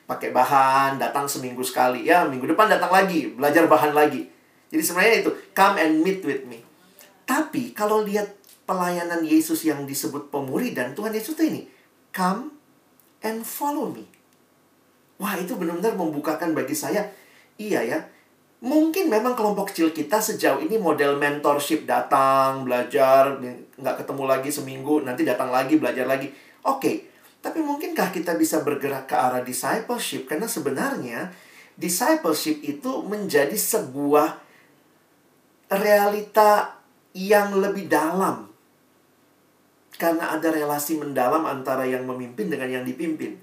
Pakai bahan, datang seminggu sekali. Ya, minggu depan datang lagi, belajar bahan lagi. Jadi sebenarnya itu, come and meet with me. Tapi kalau lihat pelayanan Yesus yang disebut pemuridan, Tuhan Yesus itu ini, come and follow me. Wah, itu benar-benar membukakan bagi saya, iya ya, mungkin memang kelompok kecil kita sejauh ini model mentorship datang, belajar, nggak ketemu lagi seminggu, nanti datang lagi, belajar lagi. Oke, tapi mungkinkah kita bisa bergerak ke arah discipleship? Karena sebenarnya discipleship itu menjadi sebuah realita yang lebih dalam karena ada relasi mendalam antara yang memimpin dengan yang dipimpin.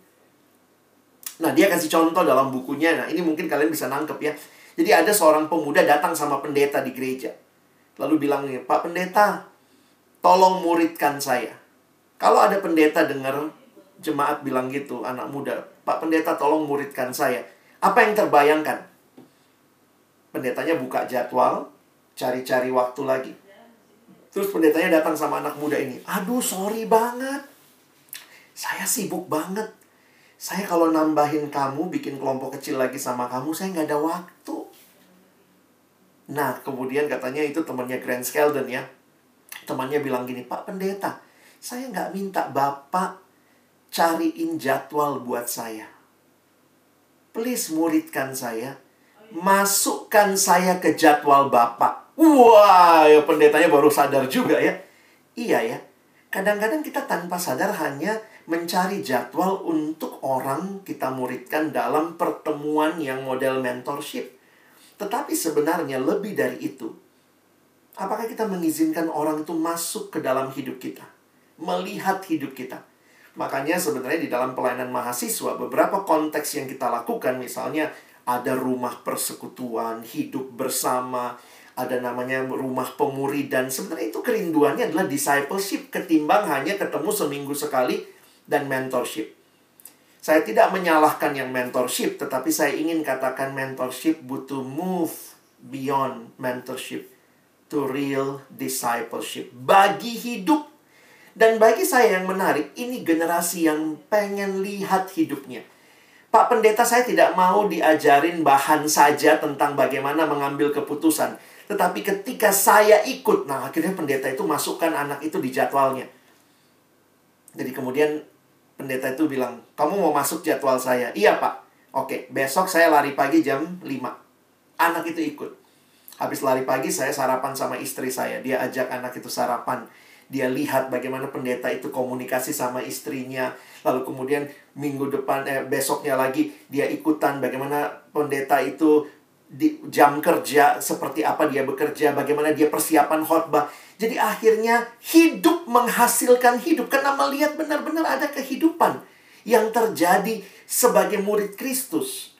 Nah, dia kasih contoh dalam bukunya. Nah, ini mungkin kalian bisa nangkep ya. Jadi ada seorang pemuda datang sama pendeta di gereja. Lalu bilang Pak Pendeta, tolong muridkan saya. Kalau ada pendeta dengar jemaat bilang gitu, anak muda, Pak Pendeta tolong muridkan saya. Apa yang terbayangkan? Pendetanya buka jadwal, cari-cari waktu lagi. Terus pendetanya datang sama anak muda ini. Aduh, sorry banget. Saya sibuk banget. Saya kalau nambahin kamu, bikin kelompok kecil lagi sama kamu, saya nggak ada waktu. Nah, kemudian katanya itu temannya Grand Skeldon ya. Temannya bilang gini, Pak Pendeta, saya nggak minta Bapak cariin jadwal buat saya. Please muridkan saya. Masukkan saya ke jadwal Bapak Wah, ya pendetanya baru sadar juga ya. Iya ya. Kadang-kadang kita tanpa sadar hanya mencari jadwal untuk orang kita muridkan dalam pertemuan yang model mentorship. Tetapi sebenarnya lebih dari itu. Apakah kita mengizinkan orang itu masuk ke dalam hidup kita? Melihat hidup kita. Makanya sebenarnya di dalam pelayanan mahasiswa beberapa konteks yang kita lakukan misalnya ada rumah persekutuan, hidup bersama, ada namanya rumah pemuridan. Sebenarnya itu kerinduannya adalah discipleship ketimbang hanya ketemu seminggu sekali dan mentorship. Saya tidak menyalahkan yang mentorship, tetapi saya ingin katakan mentorship butuh move beyond mentorship to real discipleship. Bagi hidup dan bagi saya yang menarik, ini generasi yang pengen lihat hidupnya. Pak pendeta saya tidak mau diajarin bahan saja tentang bagaimana mengambil keputusan tetapi ketika saya ikut, nah akhirnya pendeta itu masukkan anak itu di jadwalnya. Jadi kemudian pendeta itu bilang, kamu mau masuk jadwal saya? Iya pak. Oke, besok saya lari pagi jam 5. Anak itu ikut. Habis lari pagi saya sarapan sama istri saya. Dia ajak anak itu sarapan. Dia lihat bagaimana pendeta itu komunikasi sama istrinya. Lalu kemudian minggu depan, eh, besoknya lagi dia ikutan bagaimana pendeta itu di jam kerja, seperti apa dia bekerja, bagaimana dia persiapan khotbah. Jadi akhirnya hidup menghasilkan hidup karena melihat benar-benar ada kehidupan yang terjadi sebagai murid Kristus.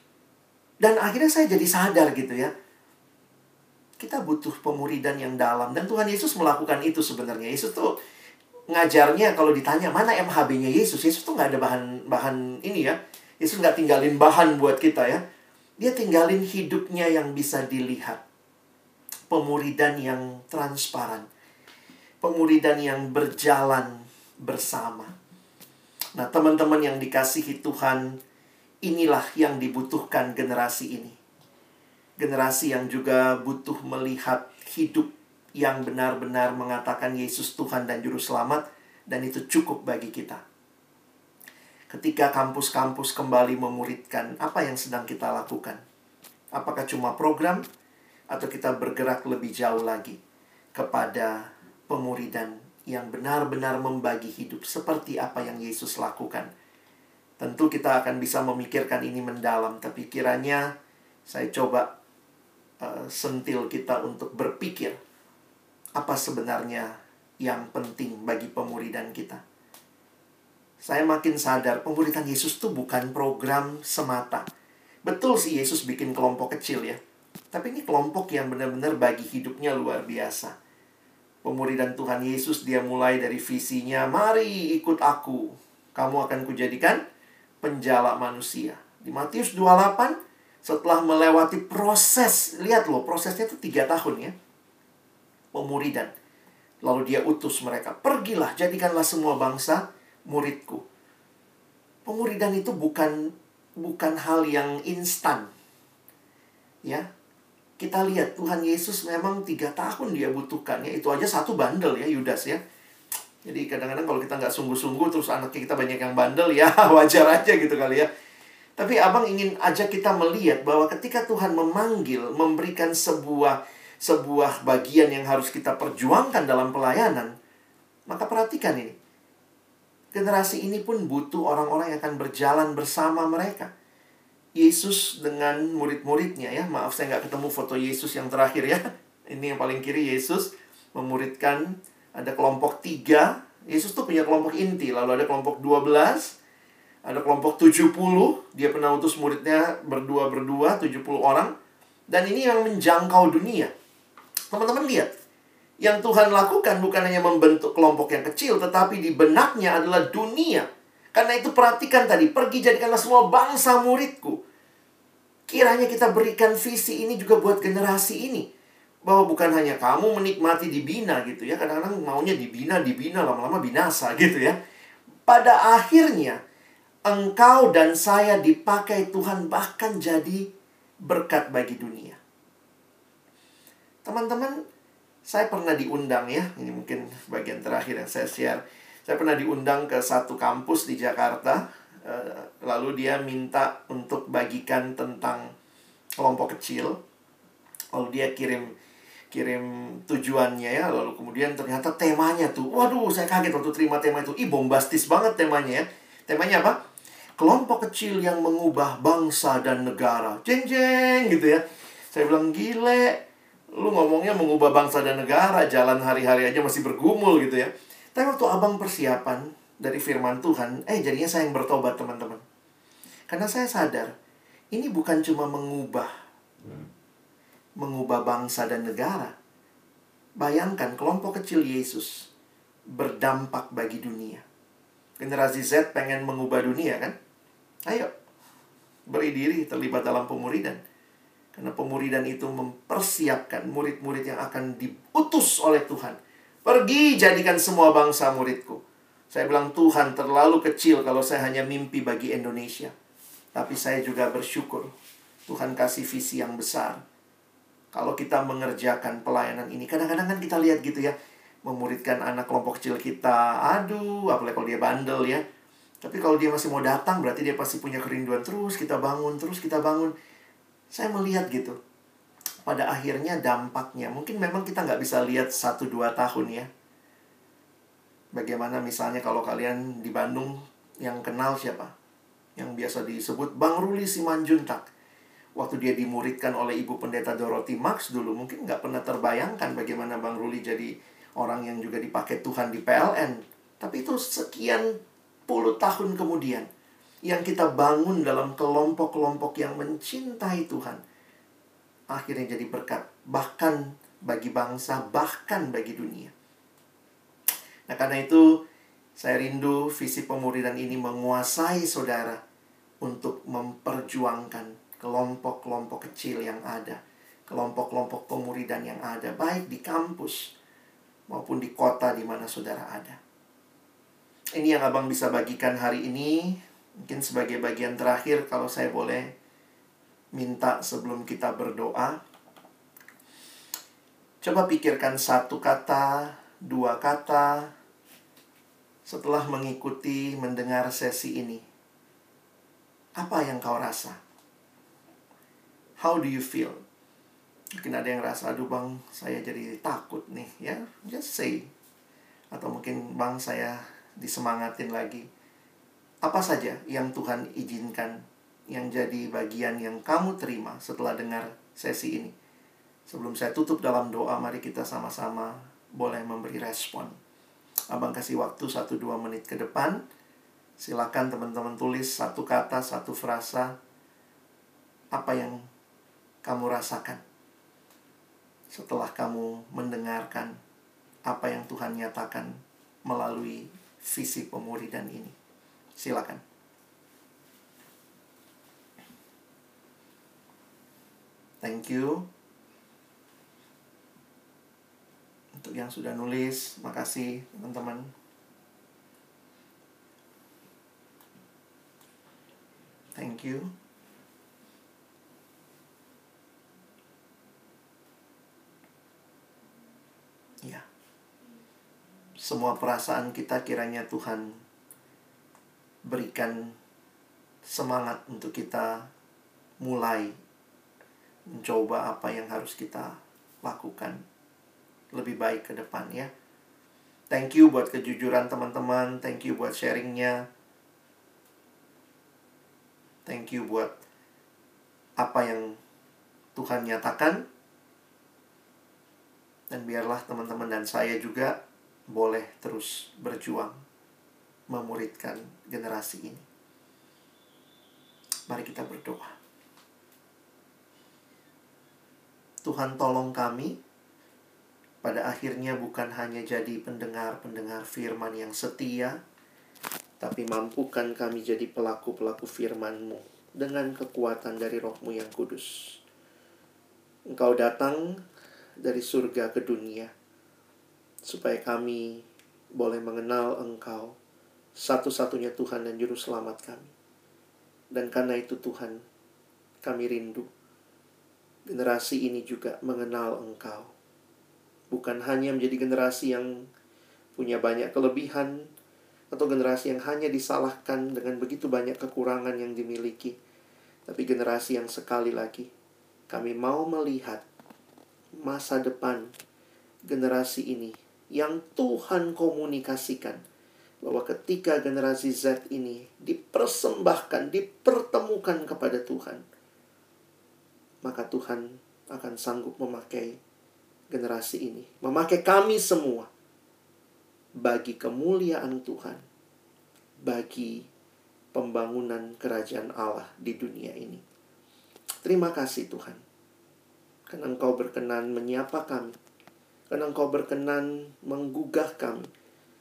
Dan akhirnya saya jadi sadar gitu ya. Kita butuh pemuridan yang dalam dan Tuhan Yesus melakukan itu sebenarnya. Yesus tuh ngajarnya kalau ditanya mana MHB-nya Yesus, Yesus tuh nggak ada bahan bahan ini ya. Yesus nggak tinggalin bahan buat kita ya dia tinggalin hidupnya yang bisa dilihat. Pemuridan yang transparan. Pemuridan yang berjalan bersama. Nah, teman-teman yang dikasihi Tuhan, inilah yang dibutuhkan generasi ini. Generasi yang juga butuh melihat hidup yang benar-benar mengatakan Yesus Tuhan dan Juru Selamat, dan itu cukup bagi kita ketika kampus-kampus kembali memuridkan apa yang sedang kita lakukan. Apakah cuma program atau kita bergerak lebih jauh lagi kepada pemuridan yang benar-benar membagi hidup seperti apa yang Yesus lakukan. Tentu kita akan bisa memikirkan ini mendalam, tapi kiranya saya coba uh, sentil kita untuk berpikir apa sebenarnya yang penting bagi pemuridan kita. Saya makin sadar pemuridan Yesus itu bukan program semata. Betul sih Yesus bikin kelompok kecil ya. Tapi ini kelompok yang benar-benar bagi hidupnya luar biasa. Pemuridan Tuhan Yesus dia mulai dari visinya, mari ikut aku. Kamu akan kujadikan penjala manusia. Di Matius 28, setelah melewati proses, lihat loh prosesnya itu tiga tahun ya. Pemuridan Lalu dia utus mereka, pergilah, jadikanlah semua bangsa muridku. Pemuridan itu bukan bukan hal yang instan. Ya, kita lihat Tuhan Yesus memang tiga tahun dia butuhkan ya. Itu aja satu bandel ya Yudas ya. Jadi kadang-kadang kalau kita nggak sungguh-sungguh terus anaknya kita banyak yang bandel ya wajar aja gitu kali ya. Tapi abang ingin ajak kita melihat bahwa ketika Tuhan memanggil, memberikan sebuah sebuah bagian yang harus kita perjuangkan dalam pelayanan, maka perhatikan ini. Generasi ini pun butuh orang-orang yang akan berjalan bersama mereka. Yesus dengan murid-muridnya ya, maaf saya nggak ketemu foto Yesus yang terakhir ya. Ini yang paling kiri Yesus memuridkan ada kelompok tiga. Yesus tuh punya kelompok inti, lalu ada kelompok 12, ada kelompok 70, dia pernah utus muridnya berdua-berdua, 70 orang. Dan ini yang menjangkau dunia. Teman-teman lihat, yang Tuhan lakukan bukan hanya membentuk kelompok yang kecil, tetapi di benaknya adalah dunia. Karena itu perhatikan tadi, pergi jadikanlah semua bangsa muridku. Kiranya kita berikan visi ini juga buat generasi ini. Bahwa bukan hanya kamu menikmati dibina gitu ya. Kadang-kadang maunya dibina, dibina, lama-lama binasa gitu ya. Pada akhirnya, engkau dan saya dipakai Tuhan bahkan jadi berkat bagi dunia. Teman-teman, saya pernah diundang ya, ini mungkin bagian terakhir yang saya share. Saya pernah diundang ke satu kampus di Jakarta, eh, lalu dia minta untuk bagikan tentang kelompok kecil. Lalu dia kirim kirim tujuannya ya, lalu kemudian ternyata temanya tuh, waduh saya kaget waktu terima tema itu, ih bombastis banget temanya ya. Temanya apa? Kelompok kecil yang mengubah bangsa dan negara. Jeng jeng gitu ya. Saya bilang gile, Lu ngomongnya mengubah bangsa dan negara, jalan hari-hari aja masih bergumul gitu ya. Tapi waktu abang persiapan dari firman Tuhan, eh jadinya saya yang bertobat teman-teman. Karena saya sadar, ini bukan cuma mengubah mengubah bangsa dan negara. Bayangkan kelompok kecil Yesus berdampak bagi dunia. Generasi Z pengen mengubah dunia kan? Ayo, beri diri terlibat dalam pemuridan. Karena pemuridan itu mempersiapkan murid-murid yang akan diutus oleh Tuhan. Pergi jadikan semua bangsa muridku. Saya bilang Tuhan terlalu kecil kalau saya hanya mimpi bagi Indonesia. Tapi saya juga bersyukur Tuhan kasih visi yang besar. Kalau kita mengerjakan pelayanan ini, kadang-kadang kan kita lihat gitu ya, memuridkan anak kelompok kecil kita, aduh, apalagi kalau dia bandel ya. Tapi kalau dia masih mau datang, berarti dia pasti punya kerinduan terus, kita bangun, terus kita bangun. Saya melihat gitu. Pada akhirnya dampaknya, mungkin memang kita nggak bisa lihat satu dua tahun ya. Bagaimana misalnya kalau kalian di Bandung yang kenal siapa? Yang biasa disebut Bang Ruli Simanjuntak. Waktu dia dimuridkan oleh Ibu Pendeta Dorothy Max dulu, mungkin nggak pernah terbayangkan bagaimana Bang Ruli jadi orang yang juga dipakai Tuhan di PLN. Tapi itu sekian tahun kemudian yang kita bangun dalam kelompok-kelompok yang mencintai Tuhan akhirnya jadi berkat bahkan bagi bangsa bahkan bagi dunia. Nah, karena itu saya rindu visi pemuridan ini menguasai saudara untuk memperjuangkan kelompok-kelompok kecil yang ada, kelompok-kelompok pemuridan yang ada baik di kampus maupun di kota di mana saudara ada. Ini yang Abang bisa bagikan hari ini Mungkin sebagai bagian terakhir kalau saya boleh minta sebelum kita berdoa. Coba pikirkan satu kata, dua kata setelah mengikuti mendengar sesi ini. Apa yang kau rasa? How do you feel? Mungkin ada yang rasa, aduh bang, saya jadi takut nih, ya, just say. Atau mungkin bang, saya disemangatin lagi apa saja yang Tuhan izinkan yang jadi bagian yang kamu terima setelah dengar sesi ini? Sebelum saya tutup dalam doa, mari kita sama-sama boleh memberi respon. Abang kasih waktu 1-2 menit ke depan. Silakan teman-teman tulis satu kata, satu frasa. Apa yang kamu rasakan setelah kamu mendengarkan apa yang Tuhan nyatakan melalui visi pemuridan ini. Silakan. Thank you. Untuk yang sudah nulis, makasih teman-teman. Thank you. Ya. Semua perasaan kita kiranya Tuhan berikan semangat untuk kita mulai mencoba apa yang harus kita lakukan lebih baik ke depan ya. Thank you buat kejujuran teman-teman, thank you buat sharingnya. Thank you buat apa yang Tuhan nyatakan. Dan biarlah teman-teman dan saya juga boleh terus berjuang memuridkan generasi ini. Mari kita berdoa. Tuhan tolong kami pada akhirnya bukan hanya jadi pendengar-pendengar firman yang setia, tapi mampukan kami jadi pelaku-pelaku firman-Mu dengan kekuatan dari rohmu yang kudus. Engkau datang dari surga ke dunia, supaya kami boleh mengenal Engkau, satu-satunya Tuhan dan Juru Selamat kami. Dan karena itu Tuhan, kami rindu generasi ini juga mengenal Engkau. Bukan hanya menjadi generasi yang punya banyak kelebihan, atau generasi yang hanya disalahkan dengan begitu banyak kekurangan yang dimiliki, tapi generasi yang sekali lagi kami mau melihat masa depan generasi ini yang Tuhan komunikasikan bahwa ketika generasi Z ini dipersembahkan, dipertemukan kepada Tuhan, maka Tuhan akan sanggup memakai generasi ini, memakai kami semua bagi kemuliaan Tuhan, bagi pembangunan kerajaan Allah di dunia ini. Terima kasih Tuhan, karena Engkau berkenan menyapa kami, karena Engkau berkenan menggugah kami,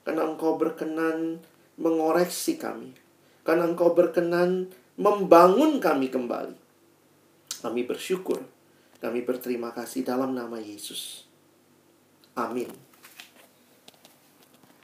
karena Engkau berkenan mengoreksi kami, karena Engkau berkenan membangun kami kembali. Kami bersyukur, kami berterima kasih dalam nama Yesus. Amin.